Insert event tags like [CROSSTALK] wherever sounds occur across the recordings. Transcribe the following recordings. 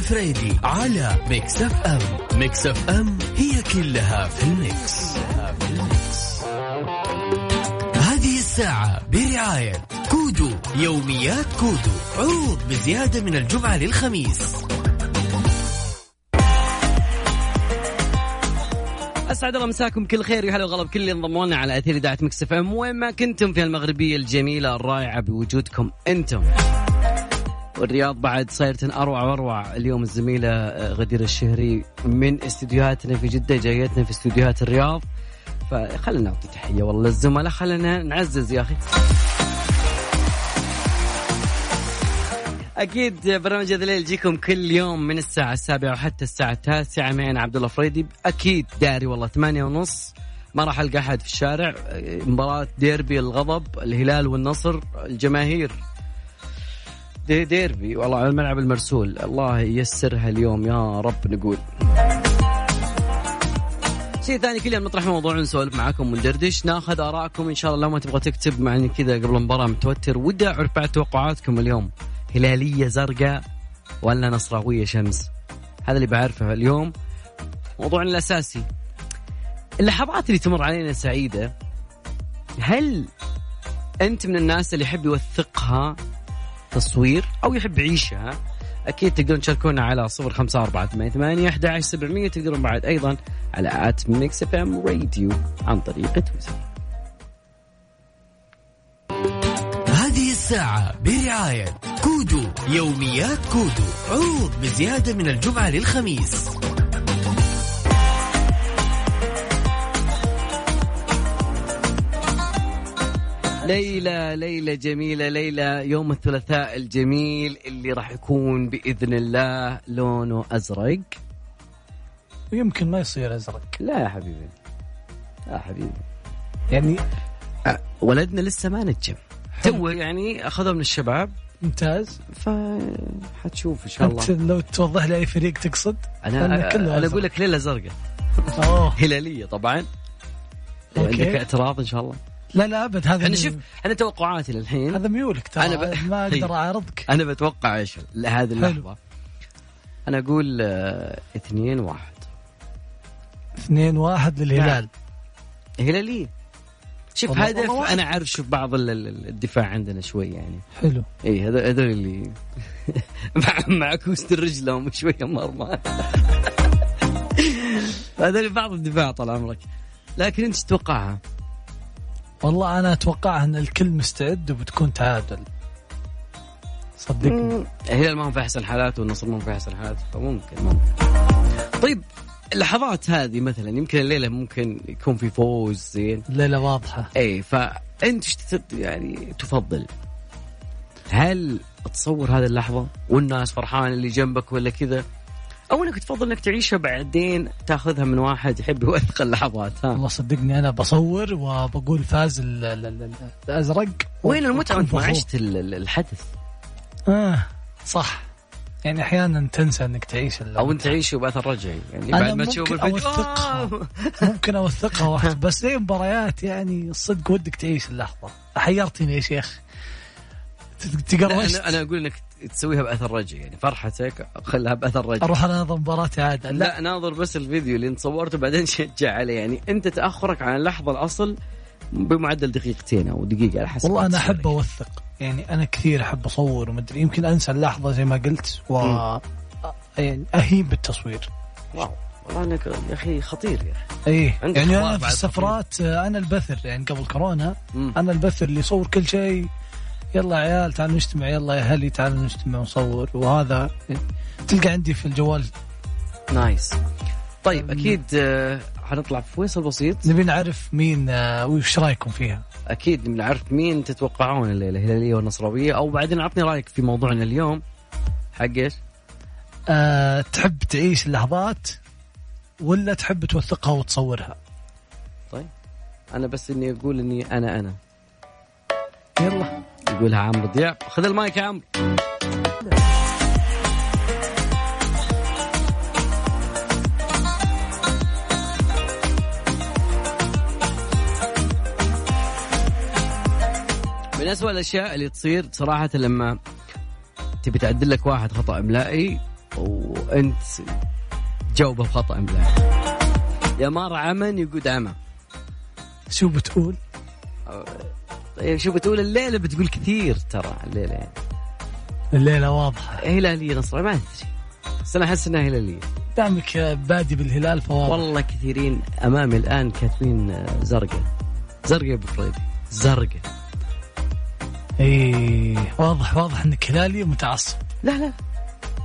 الفريدي على Mix FM. Mix FM هي كلها في ال Mix, هذه الساعة برعاية كودو يوميات كودو عروض بزيادة من الجمعة للخميس. أسعد الله مساكم كل خير يا هلا وغلا بكل اللي انضموا لنا على أثير إذاعة Mix FM. وين ما كنتم في المغربية الجميلة الرائعة بوجودكم أنتم. والرياض بعد صايرة أروع وأروع. اليوم الزميلة آه، غدير الشهري من استديوهاتنا في جدة جايتنا في استديوهات الرياض. فخلنا نعطي تحية. والله للزملاء خلينا نعزز يا أخي. أكيد برنامج هذا الليل يجيكم كل يوم من الساعة السابعة وحتى الساعة التاسعة. معي أنا عبد الله فريدي. أكيد داري والله ثمانية ونص. ما راح ألقى أحد في الشارع. مباراة ديربي الغضب الهلال والنصر الجماهير. دي ديربي. والله على الملعب المرسول. الله ييسرها اليوم. يا رب نقول. شيء ثاني كل يوم نطرح موضوع نسولف معاكم وندردش ناخذ ارائكم إن شاء الله لو ما تبغى تكتب معني كذا قبل المباراة متوتر. ودي اعرف بعد توقعاتكم اليوم. هلالية زرقاء ولا نصراوية شمس؟ هذا اللي بعرفه اليوم. موضوعنا الأساسي. اللحظات اللي تمر علينا سعيدة هل أنت من الناس اللي يحب يوثقها تصوير أو يحب يعيشها أكيد تقدرون تشاركونا على صفر خمسة أربعة ثمانية ثمانية أحد عشر سبعمية تقدرون بعد أيضا على at Mix FM Radio عن طريق تويتر. هذه الساعة برعاية كودو يوميات كودو عروض بزيادة من الجمعة للخميس. ليلى ليلى جميلة ليلى يوم الثلاثاء الجميل اللي راح يكون بإذن الله لونه أزرق. ويمكن ما يصير أزرق. لا يا حبيبي. لا حبيبي. يعني ولدنا لسه ما نجم. تو يعني أخذه من الشباب. ممتاز. فحتشوف إن شاء الله. انت لو توضح لي أي فريق تقصد؟ أنا أزرق. أقول لك ليلة زرقاء. أوه. هلالية طبعا. أوكي. عندك اعتراض إن شاء الله. لا لا أبد هذا إحنا مي- شوف إحنا توقعاتي للحين. هذا ميولك ترى أنا ب- ما. [LAUGHS] أقدر اعارضك أنا بتوقع إيش؟ لهذه. اللحظة. أنا أقول آه، اثنين واحد. اثنين واحد للهلال. هلاليه شوف والله- هدف. أنا عارف شوف بعض ال- ال- الدفاع عندنا شوي يعني. حلو. اي هذول اللي [LAUGHS] مع مع كوست رجلهم شوية مرمى [LAUGHS] هذول بعض الدفاع طال عمرك. لكن أنت تتوقعها؟ والله أنا أتوقع أن الكل مستعد وبتكون تعادل. صدقني. الهلال ما هو في أحسن حالاته والنصر ما هو في أحسن حالاته فممكن. ممكن. طيب اللحظات هذه مثلا يمكن الليلة ممكن يكون في فوز زين. الليلة واضحة. إي فأنت يعني تفضل؟ هل تصور هذه اللحظة والناس فرحانه اللي جنبك ولا كذا؟ أو انك تفضل إنك تعيشها بعدين تاخذها من واحد يحب يوثق اللحظات ها. والله صدقني أنا بصور وبقول فاز ال- ال- ال- الأزرق. وين المتعة وأنت ما عشت ال- ال- الحدث. آه صح. يعني أحيانا تنسى إنك تعيش أو أنت تعيشه باثر رجعي يعني أنا بعد ما تشوف ممكن الفيديو. أوثقها. آه. ممكن أوثقها واحد بس زي مباريات يعني الصدق ودك تعيش اللحظة. حيرتني يا شيخ. ت- لا، تقروشت أنا أنا أقول إنك تسويها بأثر رجعي يعني فرحتك خلها بأثر رجعي. أروح أناظر مباراة عادة. لا لا. ناظر بس الفيديو اللي انت صورته بعدين شجع عليه يعني انت تأخرك عن اللحظة الأصل بمعدل دقيقتين أو دقيقة على حسب والله أنا. أحب أوثق. يعني أنا كثير أحب أصور ومدري يمكن أنسى اللحظة زي ما قلت و يعني أهين بالتصوير. واو. والله أنك يا أخي خطير يا أخي. إيه. يعني أنا في السفرات آه، أنا البثر. يعني قبل كورونا. أنا البثر اللي يصور كل شيء. يلا يا عيال تعالوا نجتمع يلا يا أهلي تعالوا نجتمع ونصور. وهذا تلقى عندي في الجوال. نايس. طيب أكيد آه، حنطلع في فيصل بسيط. نبي نعرف مين آه، وش رأيكم فيها؟ أكيد بنعرف مين تتوقعون الليلة الهلاليه والنصراويه أو بعدين اعطني رأيك في موضوعنا اليوم. حق إيش؟ أه تحب تعيش اللحظات ولا تحب توثقها وتصورها؟ طيب. أنا بس إني أقول إني أنا أنا. يلا. يقولها عمرو دياب خذ المايك يا عمرو. من أسوأ الأشياء اللي تصير صراحة لما تبي تعدل لك واحد خطأ إملائي وأنت جاوبه بخطأ إملائي. يا مار عمن يقود عمى شو بتقول؟ طيب شو بتقول؟ الليلة بتقول كثير ترى الليلة. يعني الليلة واضحة. هلاليه نصر ما أدري. بس أنا أحس إنها هلاليه دامك بادي بالهلال فواضح. والله كثيرين أمامي الآن كاتبين آه، زرقاء. زرقاء يا أبو فريدي زرقاء. إي واضح واضح إنك هلالي ومتعصب. لا لا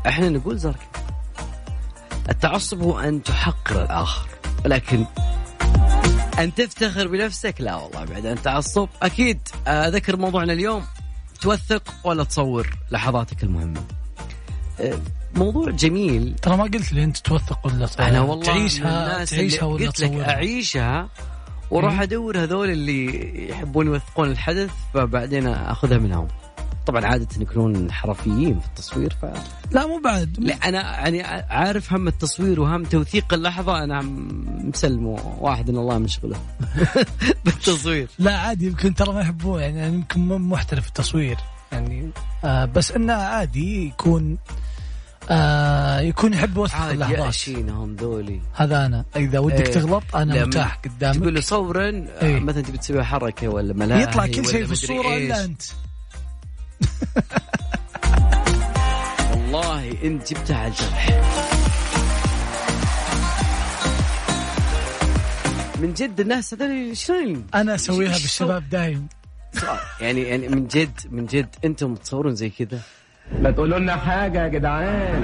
إحنا نقول زرقاء. التعصب هو أن تحقر الآخر ولكن أن تفتخر بنفسك. لا والله بعد أن تعصب. أكيد اذكر موضوعنا اليوم. توثق ولا تصور لحظاتك المهمة. أه، موضوع جميل. ترى ما قلت لي انت توثق ولا تصور. أنا والله تعيشها الناس تعيشها ولا قلت لك تصورها. أعيشها وأروح أدور هذول اللي يحبون يوثقون الحدث فبعدين أخذها منهم. طبعا عادة يكونون حرفيين في التصوير ف لا مو بعد. لا أنا يعني عارف هم التصوير وهم توثيق اللحظة أنا مسلم واحد إن الله مشغله [LAUGHS] بالتصوير. لا عادي يمكن ترى ما يحبون يعني يمكن مو محترف التصوير يعني آه بس إنه عادي يكون آه يكون يحب عاد اللحظات. يأشينهم ذولي. هذا أنا. إذا ودك إيه. تغلط أنا متاح تقول قدامك. له صورا إيه. مثلا تبي تسوي حركة ولا ملاهي يطلع كل شيء في الصورة. إلا أنت. والله انت جبتها على الجرح. من جد الناس هذول شلون؟ أنا أسويها بالشباب دايم. يعني يعني من جد من جد أنتم تصورون زي كذا؟ ما تقولوا لنا حاجة يا جدعان.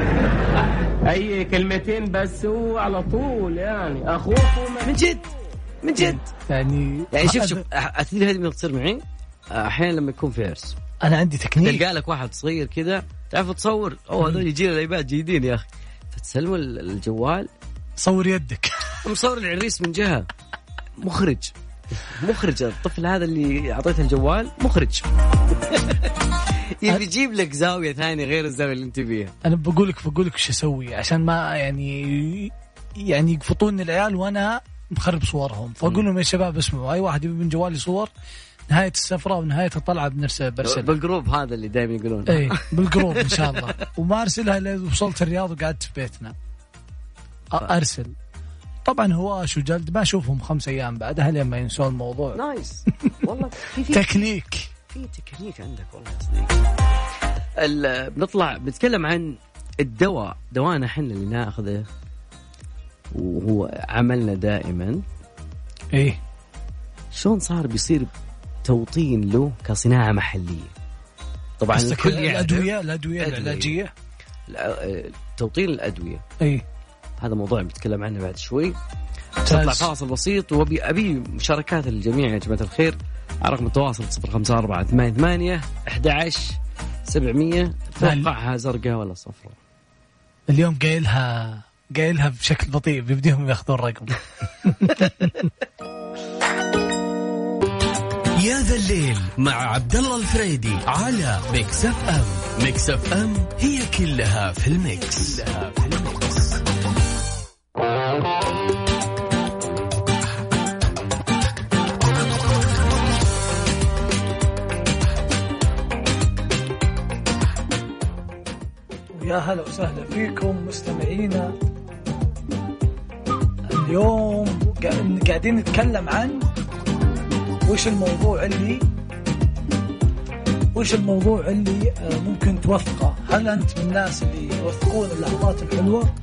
أي كلمتين بس هو على طول يعني. أخوكم من جد من جد. يعني يعني شوف شوف تدري هذه من تصير معي؟ أحيانا لما يكون في عرس. أنا عندي تكنيك. تلقى لك واحد صغير كذا تعرف تصور؟ أوه هذول جيل ال iPad جيدين يا أخي. فتسلمه ال- الجوال. صور يدك. مصور العريس من جهة. مخرج. مخرج. الطفل هذا اللي أعطيته الجوال مخرج. [LAUGHS] يبي يجيب لك زاوية ثانية غير الزاوية اللي أنت فيها أنا بقول لك بقول لك وش أسوي؟ عشان ما يعني يعني يقفطوني العيال وأنا مخرب صورهم. فأقول لهم يا شباب اسمعوا أي واحد يبي من جوالي صور نهاية السفرة ونهايه الطلعه بنرسل برسل بال group هذا اللي دائما يقولون. اي بال group إن شاء الله. وما ارسلها الا وصلت الرياض وقعدت في بيتنا. أ- أرسل. طبعا هواش وجلد ما أشوفهم خمس أيام بعدها لين ما ينسون الموضوع. nice [LAUGHS] والله في في تكنيك. في تكنيك عندك والله يا بنطلع بنتكلم عن الدواء. دوانا إحنا اللي ناخذه وهو عملنا دائما. إيه. شلون صار بيصير توطين له كصناعة محلية. طبعا الكل الادويه الأدوية. العلاجية؟ الع- توطين الأدوية. إي. هذا موضوع بنتكلم عنه بعد شوي. نطلع فاصل بسيط وابي أبي مشاركات الجميع يا جماعة الخير. على رقم التواصل 054 88 11 700 توقعها زرقاء ولا صفراء؟ اليوم قايلها قايلها بشكل بطيء بيبديهم ياخذون رقم. [LAUGHS] يا ذا الليل مع عبد الله الفريدي على Mix FM Mix FM هي كلها في ال mix, كلها في ال mix. يا هلا وسهلا فيكم مستمعينا اليوم قا- قاعدين نتكلم عن وش الموضوع اللي وش الموضوع اللي آه، ممكن توثقه هل أنت من الناس اللي يوثقون اللحظات الحلوة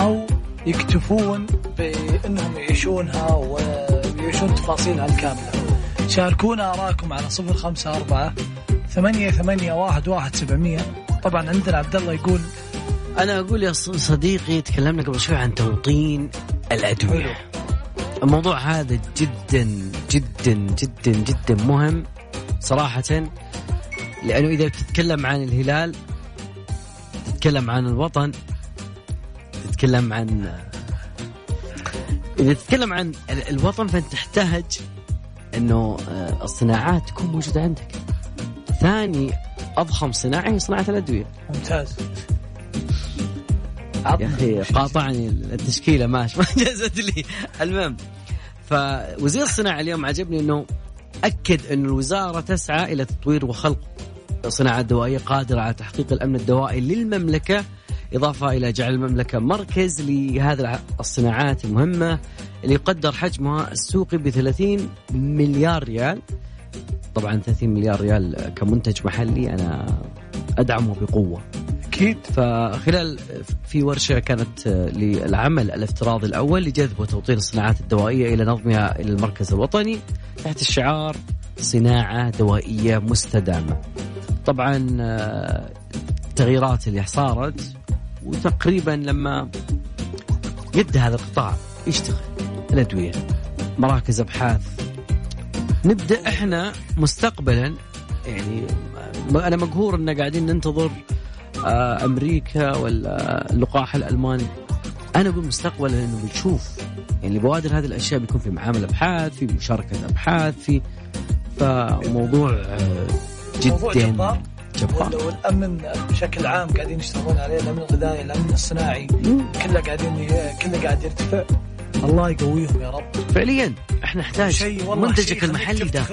أو يكتفون بأنهم يعيشونها ويعيشون تفاصيلها الكاملة؟ شاركونا آراءكم على صفر خمسة أربعة ثمانية ثمانية واحد واحد سبعمية. طبعا عندنا عبد الله يقول أنا أقول يا صديقي تكلمنا قبل شوي عن توطين الأدوية. الموضوع هذا جدا جدا جدا جدا مهم صراحة لأنه إذا تتكلم عن الهلال تتكلم عن الوطن تتكلم عن إذا تتكلم عن ال- الوطن فانت تحتاج إنه آه، الصناعات تكون موجودة عندك. ثاني أضخم صناعة هي صناعة الأدوية. ممتاز. يا أخي قاطعني التشكيلة ماشي ما جازت لي. المهم فوزير الصناعة اليوم عجبني إنه أكد انه الوزارة تسعى إلى تطوير وخلق الصناعات الدوائية قادرة على تحقيق الأمن الدوائي للمملكة إضافة إلى جعل المملكة مركز لهذه الصناعات المهمة اللي يقدر حجمها السوقي ب 30 مليار ريال. طبعا 30 مليار ريال كمنتج محلي أنا أدعمه بقوة. أكيد فخلال في ورشة كانت للعمل الافتراضي الأول لجذب وتوطين الصناعات الدوائية إلى نظمها إلى المركز الوطني تحت الشعار صناعة دوائية مستدامة. طبعا التغييرات اللي صارت وتقريبا لما يبدا هذا القطاع يشتغل الأدوية مراكز أبحاث نبدأ إحنا مستقبلا يعني أنا مقهور إن قاعدين ننتظر أمريكا ولا اللقاح الألماني. أنا أقول مستقبلا إنه بنشوف. يعني بوادر هذه الأشياء بيكون في معامل أبحاث في مشاركة أبحاث في فموضوع آه، جدا موضوع جبار. جبار. والأمن بشكل عام قاعدين يشتغلون عليه الأمن الغذائي الأمن الصناعي. كله قاعدين كله قاعد يرتفع. الله يقويهم يا رب. فعليا. إحنا نحتاج شيء والله منتجك شيء المحلي ده.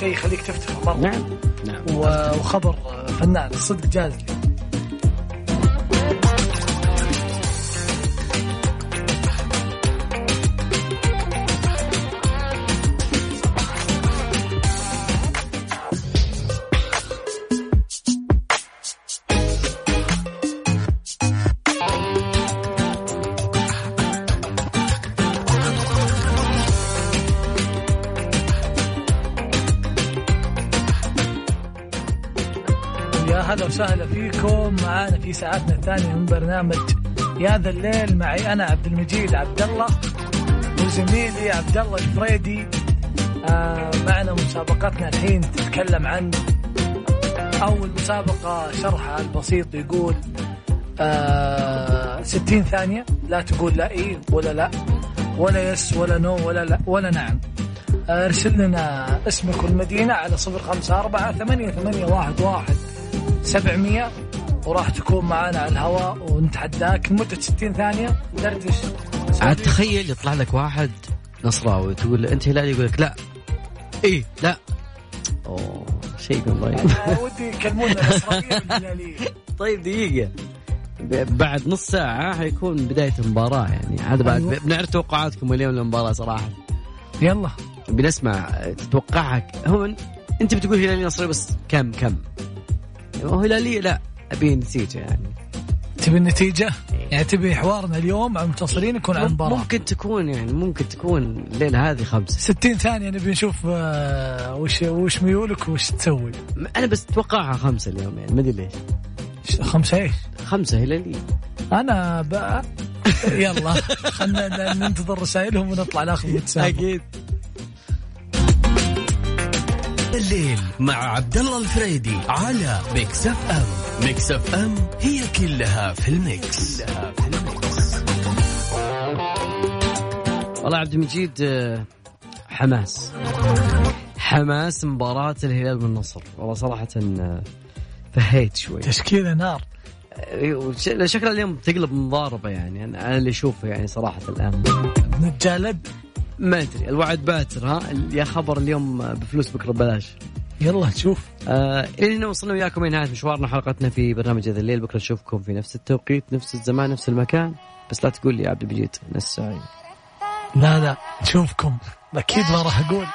شيء يخليك تفتخر مرة. نعم. نعم. وخبر فنان صدق جاز وسهلا فيكم. معانا في ساعتنا الثانية من برنامج يا ذا الليل. معي أنا عبد المجيد عبد الله وزميلي عبد الله الفريدي. آه معنا مسابقتنا الحين تتكلم عن أول مسابقة شرحها البسيط يقول آه 60 ثانية. لا تقول لا إيه ولا لا ولا yes ولا no ولا لا ولا نعم. آه، ارسل لنا اسمك والمدينة على صفر خمسة أربعة ثمانية ثمانية واحد واحد. سبعمية وراح تكون معانا على الهواء ونتحداك لمدة 60 ثانية. دردش. عاد تخيل يطلع لك واحد نصراوي تقول له أنت هلالي يقول لك لا. إيه لا. أوه شيء [LAUGHS] أنا ودي يكلمونا [LAUGHS] طيب دقيقة. ب- بعد نص ساعة حيكون بداية المباراة يعني. عاد بعد أيوة. بنعرف توقعاتكم اليوم للمباراة صراحة. يلا. بنسمع تتوقعها هو أنت بتقول هلالي نصري بس كم كم؟ هو هلالية لا أبي نتيجة يعني. تبي النتيجة؟ يعني تبي حوارنا اليوم مع المتصلين يكون عن المباراة ممكن تكون يعني ممكن تكون الليلة هذه خمسة. 60 ثانية نبي نشوف آه، وش وش ميولك وش تسوي؟ أنا بس اتوقعها خمسة اليوم يعني ما أدري ليش. خمسة إيش؟ خمسة هلالية أنا ب... يلا خلينا ننتظر رسائلهم ونطلع ناخذ متسابق. [LAUGHS] أكيد. الليل مع عبد الله الفريدي على Mix FM Mix FM هي كلها في ال mix, كلها في ال mix. والله عبد المجيد آه، حماس. حماس مباراة الهلال والنصر. والله صراحة آه، فهيت شوي. تشكيلة نار. آه، وش- شكلها اليوم تقلب مضاربة يعني. أنا اللي أشوفه يعني صراحة الآن. نتجالد ما أدري الوعد باتر ها؟ يا خبر اليوم بفلوس بكرة ببلاش. يلا نشوف آه إلى هنا وصلنا وياكم إلى نهاية مشوارنا حلقتنا في برنامج هذا الليل. بكرة نشوفكم في نفس التوقيت نفس الزمان نفس المكان. بس لا تقول لي يا عبد المجيد الساعة لا لا نشوفكم. أكيد ما راح أقول.